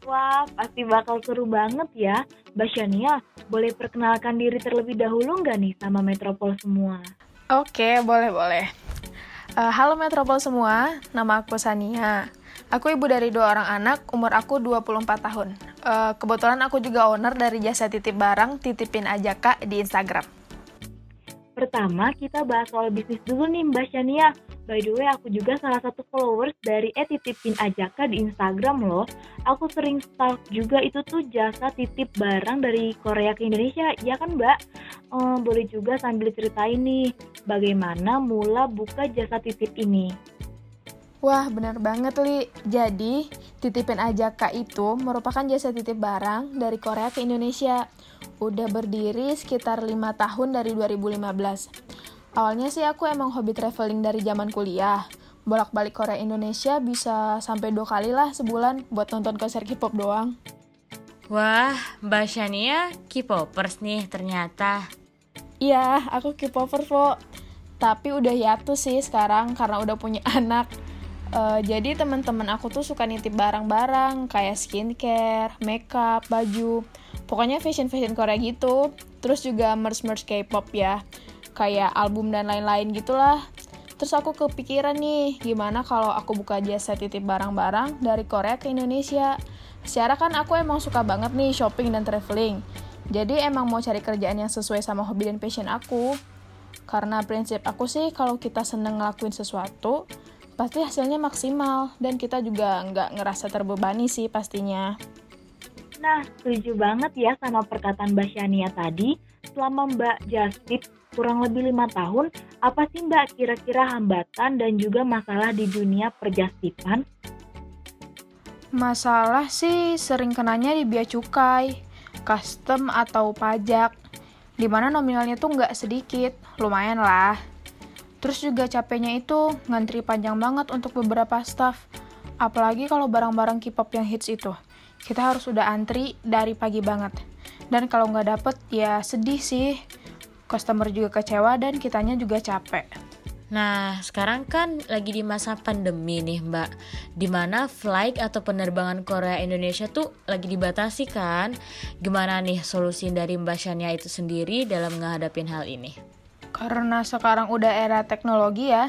Wah, pasti bakal seru banget ya. Mbak Shania, boleh perkenalkan diri terlebih dahulu nggak nih sama Metropol semua? Oke, boleh-boleh. Uh, halo Metropol semua, nama aku Sania. Aku ibu dari dua orang anak, umur aku 24 tahun. Uh, kebetulan aku juga owner dari jasa titip barang Titipin Aja Kak di Instagram. Pertama, kita bahas soal bisnis dulu nih Mbak Shania. By the way, aku juga salah satu followers dari etitipin ajaka di Instagram loh. Aku sering stalk juga itu tuh jasa titip barang dari Korea ke Indonesia, ya kan Mbak? Eh, boleh juga sambil ceritain nih, bagaimana mula buka jasa titip ini. Wah, benar banget, Li. Jadi, titipin aja Kak itu merupakan jasa titip barang dari Korea ke Indonesia. Udah berdiri sekitar 5 tahun dari 2015. Awalnya sih aku emang hobi traveling dari zaman kuliah. Bolak-balik Korea Indonesia bisa sampai dua kali lah sebulan buat nonton konser K-pop doang. Wah, Mbak Shania K-popers nih ternyata. Iya, aku K-popper, Po. Tapi udah hiatus sih sekarang karena udah punya anak. Uh, jadi teman-teman aku tuh suka nitip barang-barang kayak skincare, makeup, baju, pokoknya fashion-fashion Korea gitu. Terus juga merch-merch K-pop ya, kayak album dan lain-lain gitulah. Terus aku kepikiran nih, gimana kalau aku buka jasa titip barang-barang dari Korea ke Indonesia. Secara kan aku emang suka banget nih shopping dan traveling. Jadi emang mau cari kerjaan yang sesuai sama hobi dan passion aku. Karena prinsip aku sih kalau kita seneng ngelakuin sesuatu, pasti hasilnya maksimal dan kita juga nggak ngerasa terbebani sih pastinya. Nah, setuju banget ya sama perkataan Mbak Shania tadi. Selama Mbak Justip kurang lebih lima tahun, apa sih Mbak kira-kira hambatan dan juga masalah di dunia perjastipan? Masalah sih sering kenanya di bea cukai, custom atau pajak, di mana nominalnya tuh nggak sedikit, lumayan lah. Terus juga capeknya itu ngantri panjang banget untuk beberapa staff. Apalagi kalau barang-barang K-pop yang hits itu. Kita harus udah antri dari pagi banget. Dan kalau nggak dapet ya sedih sih. Customer juga kecewa dan kitanya juga capek. Nah, sekarang kan lagi di masa pandemi nih, Mbak. Di mana flight atau penerbangan Korea Indonesia tuh lagi dibatasi kan? Gimana nih solusi dari Mbak Shania itu sendiri dalam menghadapin hal ini? Karena sekarang udah era teknologi ya,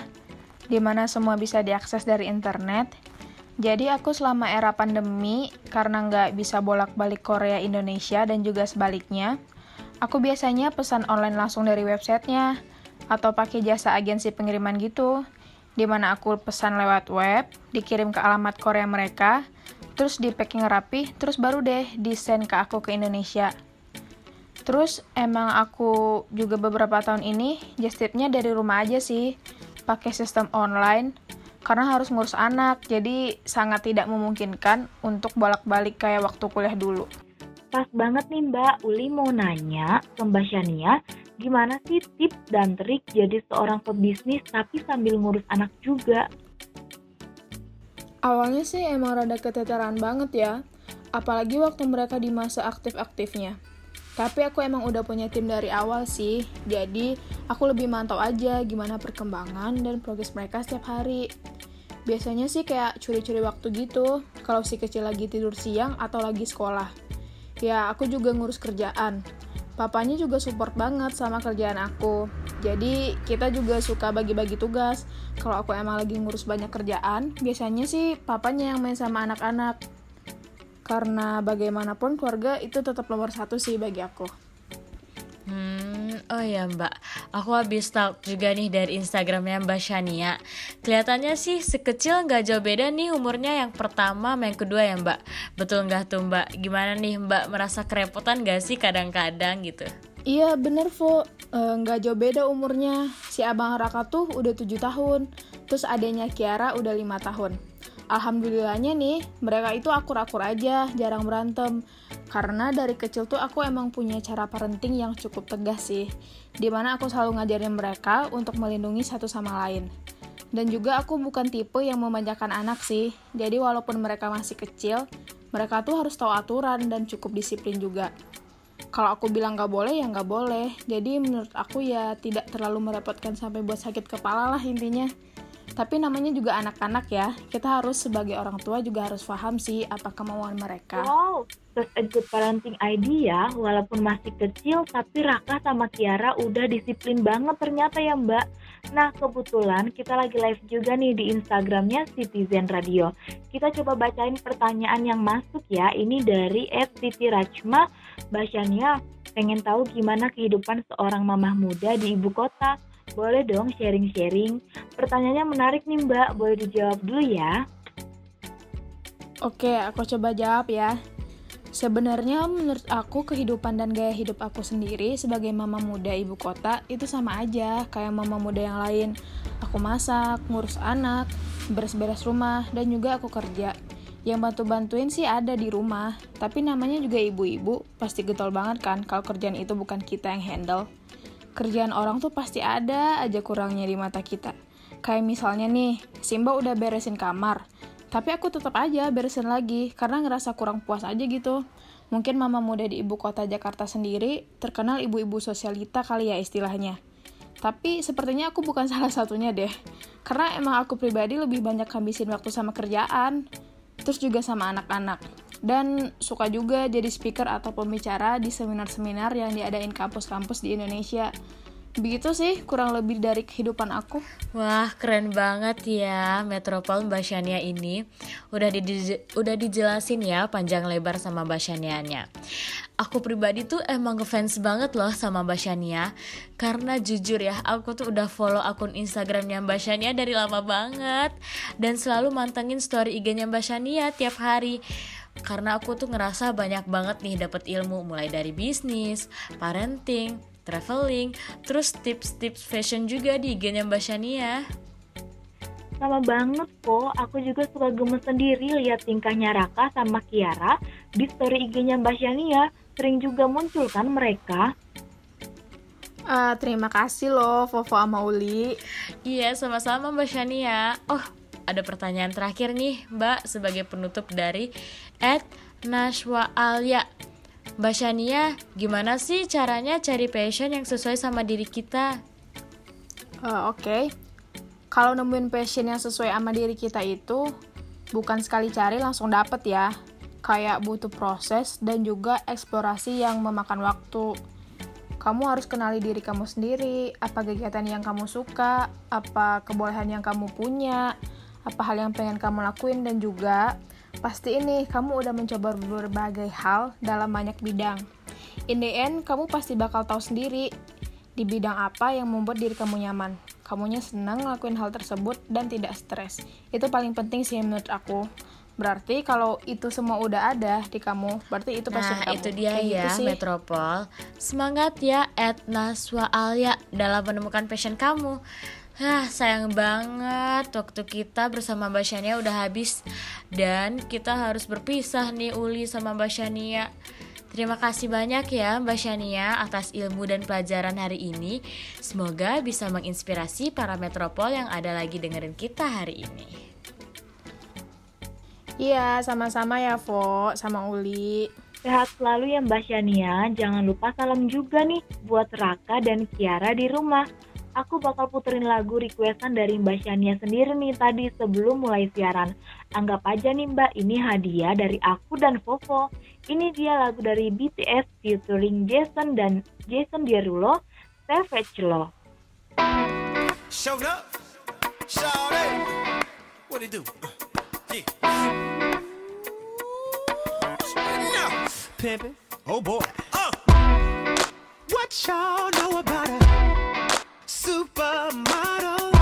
di mana semua bisa diakses dari internet. Jadi aku selama era pandemi, karena nggak bisa bolak-balik Korea Indonesia dan juga sebaliknya, aku biasanya pesan online langsung dari websitenya, atau pakai jasa agensi pengiriman gitu, di mana aku pesan lewat web, dikirim ke alamat Korea mereka, terus di packing rapi, terus baru deh di send ke aku ke Indonesia. Terus emang aku juga beberapa tahun ini just tipnya dari rumah aja sih, pakai sistem online karena harus ngurus anak, jadi sangat tidak memungkinkan untuk bolak-balik kayak waktu kuliah dulu. Pas banget nih Mbak, Uli mau nanya ke Mbak Shania, gimana sih tips dan trik jadi seorang pebisnis tapi sambil ngurus anak juga? Awalnya sih emang rada keteteran banget ya, apalagi waktu mereka di masa aktif-aktifnya. Tapi aku emang udah punya tim dari awal sih, jadi aku lebih mantau aja gimana perkembangan dan progres mereka setiap hari. Biasanya sih kayak curi-curi waktu gitu, kalau si kecil lagi tidur siang atau lagi sekolah. Ya, aku juga ngurus kerjaan. Papanya juga support banget sama kerjaan aku. Jadi, kita juga suka bagi-bagi tugas. Kalau aku emang lagi ngurus banyak kerjaan, biasanya sih papanya yang main sama anak-anak. Karena bagaimanapun keluarga itu tetap nomor satu sih bagi aku. Hmm, oh ya mbak, aku habis stalk juga nih dari Instagramnya Mbak Shania. Kelihatannya sih sekecil nggak jauh beda nih umurnya yang pertama sama yang kedua ya mbak. Betul nggak tuh mbak? Gimana nih mbak merasa kerepotan gak sih kadang-kadang gitu? Iya bener Vo, Eh, nggak jauh beda umurnya. Si abang Raka tuh udah 7 tahun, terus adanya Kiara udah lima tahun. Alhamdulillahnya nih, mereka itu akur-akur aja, jarang berantem. Karena dari kecil tuh aku emang punya cara parenting yang cukup tegas sih. Di mana aku selalu ngajarin mereka untuk melindungi satu sama lain. Dan juga aku bukan tipe yang memanjakan anak sih. Jadi walaupun mereka masih kecil, mereka tuh harus tahu aturan dan cukup disiplin juga kalau aku bilang nggak boleh ya nggak boleh jadi menurut aku ya tidak terlalu merepotkan sampai buat sakit kepala lah intinya tapi namanya juga anak-anak ya kita harus sebagai orang tua juga harus paham sih apa kemauan mereka Wow, such a good parenting idea. Walaupun masih kecil, tapi Raka sama Tiara udah disiplin banget ternyata ya Mbak. Nah, kebetulan kita lagi live juga nih di Instagramnya Citizen Radio. Kita coba bacain pertanyaan yang masuk ya. Ini dari Siti Rachma. Mbak Shania, pengen tahu gimana kehidupan seorang mamah muda di ibu kota. Boleh dong sharing-sharing. Pertanyaannya menarik nih Mbak, boleh dijawab dulu ya. Oke, aku coba jawab ya. Sebenarnya menurut aku kehidupan dan gaya hidup aku sendiri sebagai mama muda ibu kota itu sama aja kayak mama muda yang lain. Aku masak, ngurus anak, beres-beres rumah, dan juga aku kerja. Yang bantu-bantuin sih ada di rumah, tapi namanya juga ibu-ibu, pasti getol banget kan kalau kerjaan itu bukan kita yang handle. Kerjaan orang tuh pasti ada aja kurangnya di mata kita. Kayak misalnya nih, Simba udah beresin kamar, tapi aku tetap aja beresin lagi karena ngerasa kurang puas aja gitu. Mungkin mama muda di ibu kota Jakarta sendiri terkenal ibu-ibu sosialita kali ya istilahnya. Tapi sepertinya aku bukan salah satunya deh. Karena emang aku pribadi lebih banyak habisin waktu sama kerjaan, terus juga sama anak-anak. Dan suka juga jadi speaker atau pembicara di seminar-seminar yang diadain kampus-kampus di Indonesia. Begitu sih kurang lebih dari kehidupan aku. Wah, keren banget ya Metropol Mbak Shania ini. Udah di udah dijelasin ya panjang lebar sama Mbak Shania-nya. Aku pribadi tuh emang ngefans banget loh sama Mbak Shania Karena jujur ya, aku tuh udah follow akun Instagramnya Mbak Shania dari lama banget Dan selalu mantengin story IG-nya Mbak Shania tiap hari karena aku tuh ngerasa banyak banget nih dapat ilmu mulai dari bisnis, parenting, traveling, terus tips-tips fashion juga di IG-nya Mbak Shania. Sama banget kok, aku juga suka gemes sendiri lihat tingkahnya Raka sama Kiara di story IG-nya Mbak Shania. Sering juga muncul kan mereka. Ah, terima kasih loh Fofo sama Uli. Iya, sama-sama Mbak Shania. Oh, ada pertanyaan terakhir nih, Mbak, sebagai penutup dari Ed Nashwa Alia. Mbak Shania, gimana sih caranya cari passion yang sesuai sama diri kita? Uh, Oke, kalau nemuin passion yang sesuai sama diri kita itu bukan sekali cari langsung dapet ya. Kayak butuh proses dan juga eksplorasi yang memakan waktu. Kamu harus kenali diri kamu sendiri, apa kegiatan yang kamu suka, apa kebolehan yang kamu punya, apa hal yang pengen kamu lakuin dan juga pasti ini kamu udah mencoba berbagai hal dalam banyak bidang. In the end, kamu pasti bakal tahu sendiri di bidang apa yang membuat diri kamu nyaman. Kamunya senang ngelakuin hal tersebut dan tidak stres. Itu paling penting sih menurut aku. Berarti kalau itu semua udah ada di kamu, berarti itu passion Nah, kamu. itu dia Kayak ya, gitu sih. Metropol. Semangat ya, Etna Alia dalam menemukan passion kamu. Hah, sayang banget waktu kita bersama Mbak Shania udah habis Dan kita harus berpisah nih Uli sama Mbak Shania Terima kasih banyak ya Mbak Shania atas ilmu dan pelajaran hari ini Semoga bisa menginspirasi para metropol yang ada lagi dengerin kita hari ini Iya, sama-sama ya, Vo, sama Uli. Sehat selalu ya Mbak Shania. Jangan lupa salam juga nih buat Raka dan Kiara di rumah. Aku bakal puterin lagu requestan dari Mbak Shania sendiri nih tadi sebelum mulai siaran. Anggap aja nih Mbak, ini hadiah dari aku dan Vovo. Ini dia lagu dari BTS featuring Jason dan Jason Derulo, Savage. Showed up. What it do? Uh, yeah. Now, pimpin'. Oh boy. Uh. What y'all know about a supermodel?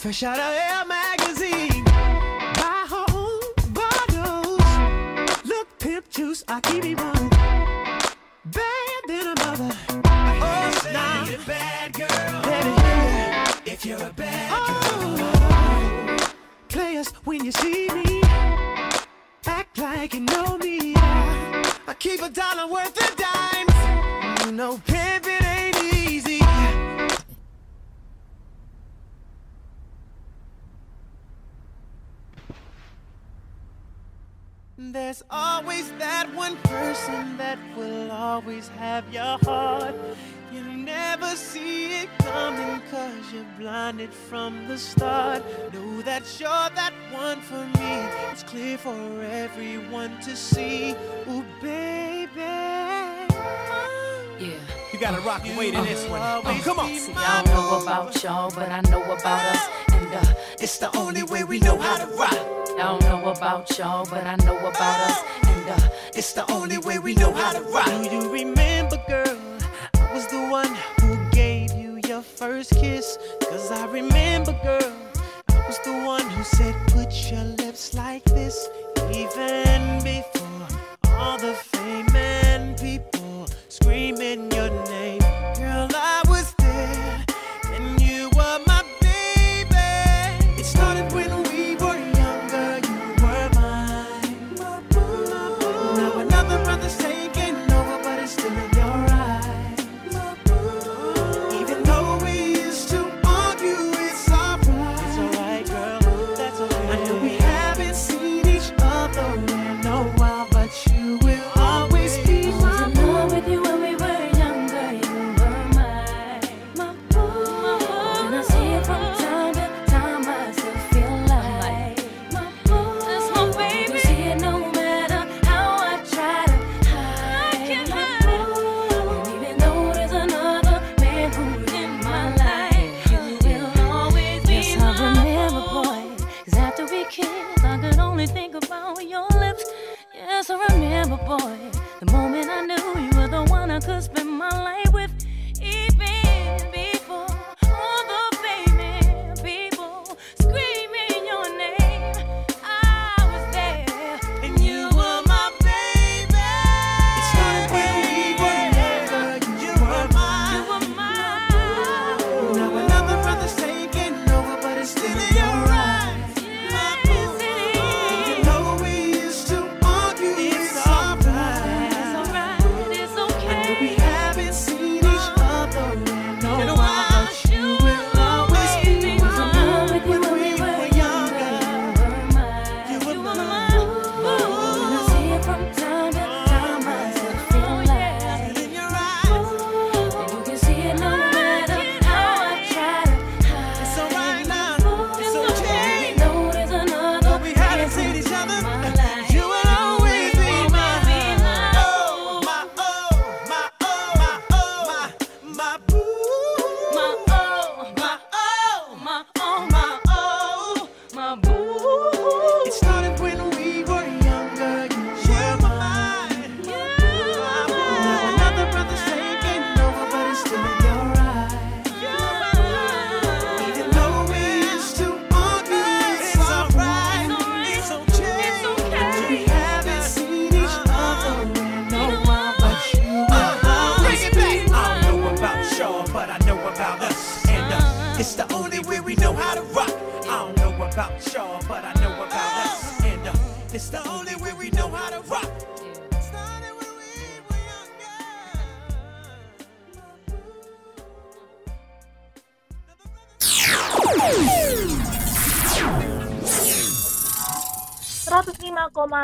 Fresh out of Air magazine. Buy her own bottles. Look, pimp juice, I keep it running. Bad than a mother. Oh, now. bad girl. Baby, if you're a bad oh, girl. Players, when you see me, act like you know me. I keep a dollar worth of dimes. You know, pimping There's always that one person that will always have your heart. You never see it coming cause you're blinded from the start. Know that you're that one for me. It's clear for everyone to see. Ooh, baby. Yeah. You gotta rock and wait in this one. Oh, come on. See, I don't know about y'all, but I know about us. And uh, it's the only way we know how to rock. I don't know about y'all, but I know about us. And uh, it's the only way we know how to rock. Do you remember, girl? I was the one who gave you your first kiss. Cause I remember, girl. I was the one who said, put your lips like this. Even before all the fame and people screaming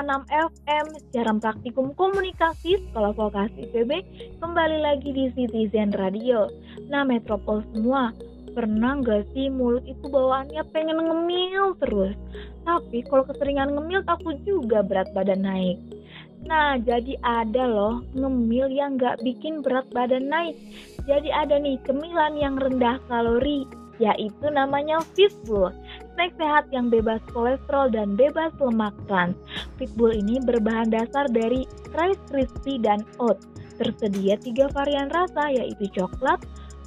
105,6 FM siaran praktikum komunikasi Sekolah Vokasi IPB kembali lagi di Citizen Radio. Nah, metropol semua, pernah nggak sih mulut itu bawaannya pengen ngemil terus? Tapi kalau keseringan ngemil takut juga berat badan naik. Nah, jadi ada loh ngemil yang nggak bikin berat badan naik. Jadi ada nih cemilan yang rendah kalori, yaitu namanya Fitbull. Snack sehat yang bebas kolesterol dan bebas lemak trans. Fitbull ini berbahan dasar dari Rice Krispy dan oat. Tersedia tiga varian rasa yaitu coklat,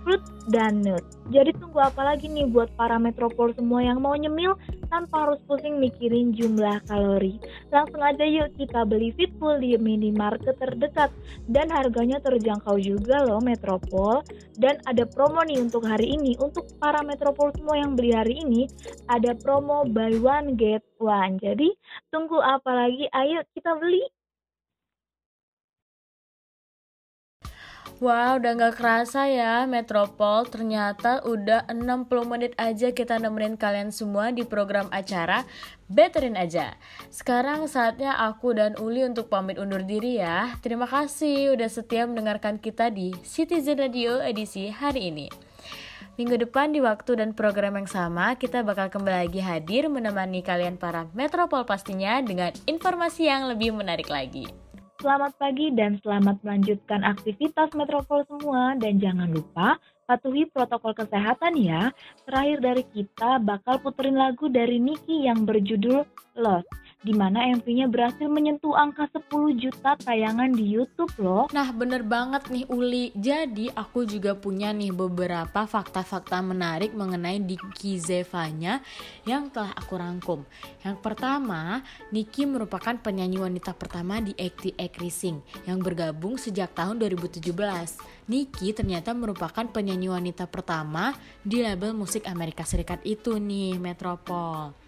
fruit, dan nut. Jadi tunggu apa lagi nih buat para metropol semua yang mau nyemil tanpa harus pusing mikirin jumlah kalori. Langsung aja yuk kita beli Fitful di minimarket terdekat dan harganya terjangkau juga loh metropol. Dan ada promo nih untuk hari ini untuk para metropol semua yang beli hari ini ada promo buy one get one. Jadi tunggu apa lagi? Ayo kita beli. Wah, udah nggak kerasa ya Metropol. Ternyata udah 60 menit aja kita nemenin kalian semua di program acara Betterin aja. Sekarang saatnya aku dan Uli untuk pamit undur diri ya. Terima kasih udah setia mendengarkan kita di Citizen Radio edisi hari ini. Minggu depan di waktu dan program yang sama, kita bakal kembali lagi hadir menemani kalian para Metropol pastinya dengan informasi yang lebih menarik lagi. Selamat pagi dan selamat melanjutkan aktivitas metropol semua dan jangan lupa patuhi protokol kesehatan ya. Terakhir dari kita bakal puterin lagu dari Niki yang berjudul Lost di mana MV-nya berhasil menyentuh angka 10 juta tayangan di YouTube loh. Nah, bener banget nih Uli. Jadi, aku juga punya nih beberapa fakta-fakta menarik mengenai Niki Zevanya yang telah aku rangkum. Yang pertama, Niki merupakan penyanyi wanita pertama di ActX Racing yang bergabung sejak tahun 2017. Niki ternyata merupakan penyanyi wanita pertama di label musik Amerika Serikat itu nih, Metropol.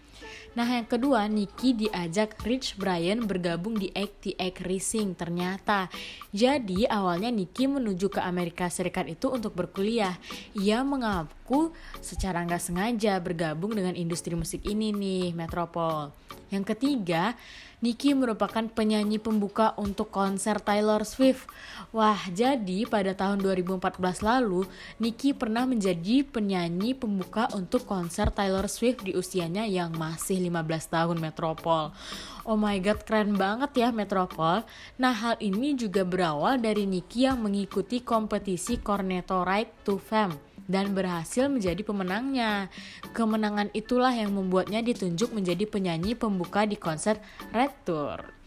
Nah yang kedua Nicky diajak Rich Brian bergabung di ActX Racing ternyata. Jadi awalnya Nicky menuju ke Amerika Serikat itu untuk berkuliah. Ia mengaku secara nggak sengaja bergabung dengan industri musik ini nih Metropol. Yang ketiga Nicki merupakan penyanyi pembuka untuk konser Taylor Swift. Wah, jadi pada tahun 2014 lalu, Nicki pernah menjadi penyanyi pembuka untuk konser Taylor Swift di usianya yang masih 15 tahun Metropol. Oh my god, keren banget ya Metropol. Nah, hal ini juga berawal dari Nicki yang mengikuti kompetisi Cornetto Ride to Fame dan berhasil menjadi pemenangnya. Kemenangan itulah yang membuatnya ditunjuk menjadi penyanyi pembuka di konser Red Tour.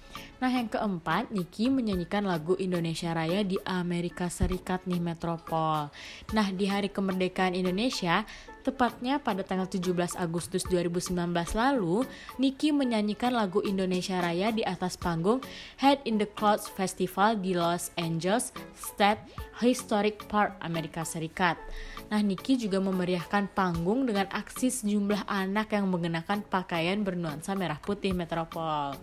Nah yang keempat, Niki menyanyikan lagu Indonesia Raya di Amerika Serikat nih Metropol. Nah di hari kemerdekaan Indonesia, tepatnya pada tanggal 17 Agustus 2019 lalu, Niki menyanyikan lagu Indonesia Raya di atas panggung Head in the Clouds Festival di Los Angeles State Historic Park, Amerika Serikat. Nah, Niki juga memeriahkan panggung dengan aksi sejumlah anak yang mengenakan pakaian bernuansa merah putih Metropol.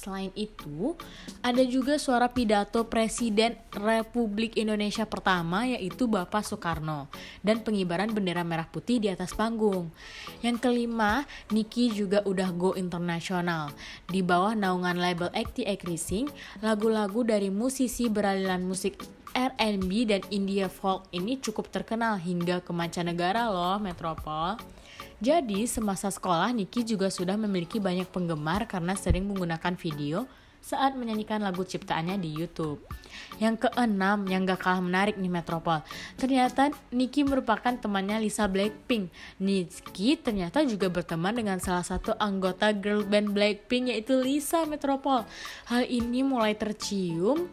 Selain itu, ada juga suara pidato Presiden Republik Indonesia pertama yaitu Bapak Soekarno dan pengibaran bendera merah putih di atas panggung. Yang kelima, Niki juga udah go internasional. Di bawah naungan label ActX Racing, lagu-lagu dari musisi beraliran musik R&B dan India folk ini cukup terkenal hingga ke mancanegara loh, Metropol. Jadi, semasa sekolah, Niki juga sudah memiliki banyak penggemar karena sering menggunakan video saat menyanyikan lagu ciptaannya di YouTube. Yang keenam, yang gak kalah menarik nih Metropol. Ternyata Niki merupakan temannya Lisa Blackpink. Niki ternyata juga berteman dengan salah satu anggota girl band Blackpink yaitu Lisa Metropol. Hal ini mulai tercium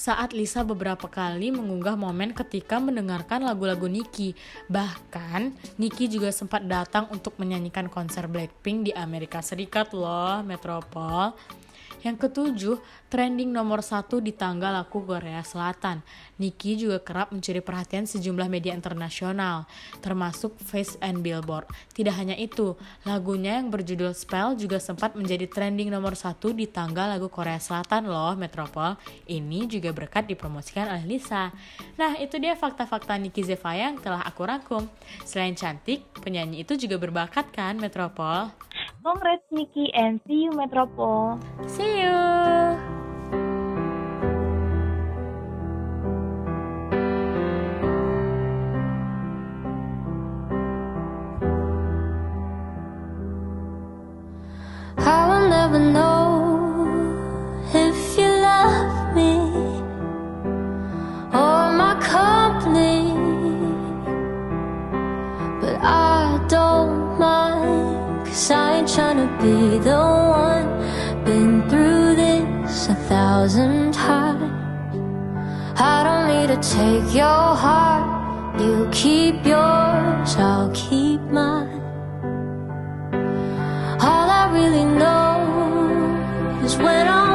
saat Lisa beberapa kali mengunggah momen ketika mendengarkan lagu-lagu Nicki. Bahkan, Nicki juga sempat datang untuk menyanyikan konser Blackpink di Amerika Serikat loh, Metropol. Yang ketujuh, trending nomor satu di tangga laku Korea Selatan. Nicki juga kerap mencuri perhatian sejumlah media internasional, termasuk Face and Billboard. Tidak hanya itu, lagunya yang berjudul Spell juga sempat menjadi trending nomor satu di tangga lagu Korea Selatan loh, Metropol. Ini juga berkat dipromosikan oleh Lisa. Nah, itu dia fakta-fakta Nicki Zevaya yang telah aku rangkum. Selain cantik, penyanyi itu juga berbakat kan, Metropol? Congrats Miki and see you Metropol. See you. I will never know I ain't tryna be the one. Been through this a thousand times. I don't need to take your heart, you keep yours, I'll keep mine. All I really know is when I'm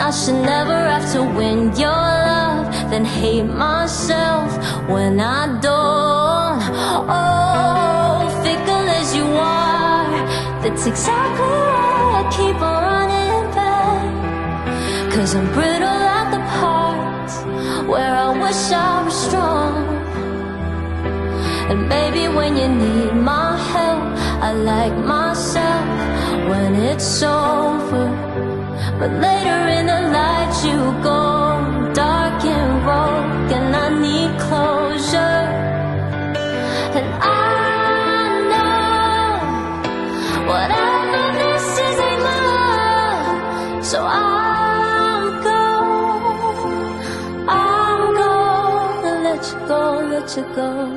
I should never have to win your love, then hate myself when I don't. Oh, fickle as you are, that's exactly why I keep on running back. Cause I'm brittle at the parts where I wish I was strong. And baby, when you need my help, I like myself when it's over. But later in the night, you go dark and rogue, and I need closure. And I know whatever this is ain't love, so I'm going, I'm gonna let you go, let you go.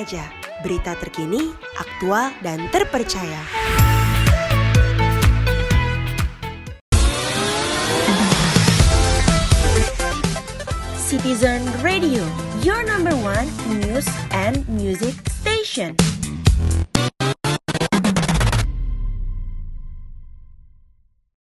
Aja, berita terkini, aktual, dan terpercaya. Citizen Radio, your number one news and music station.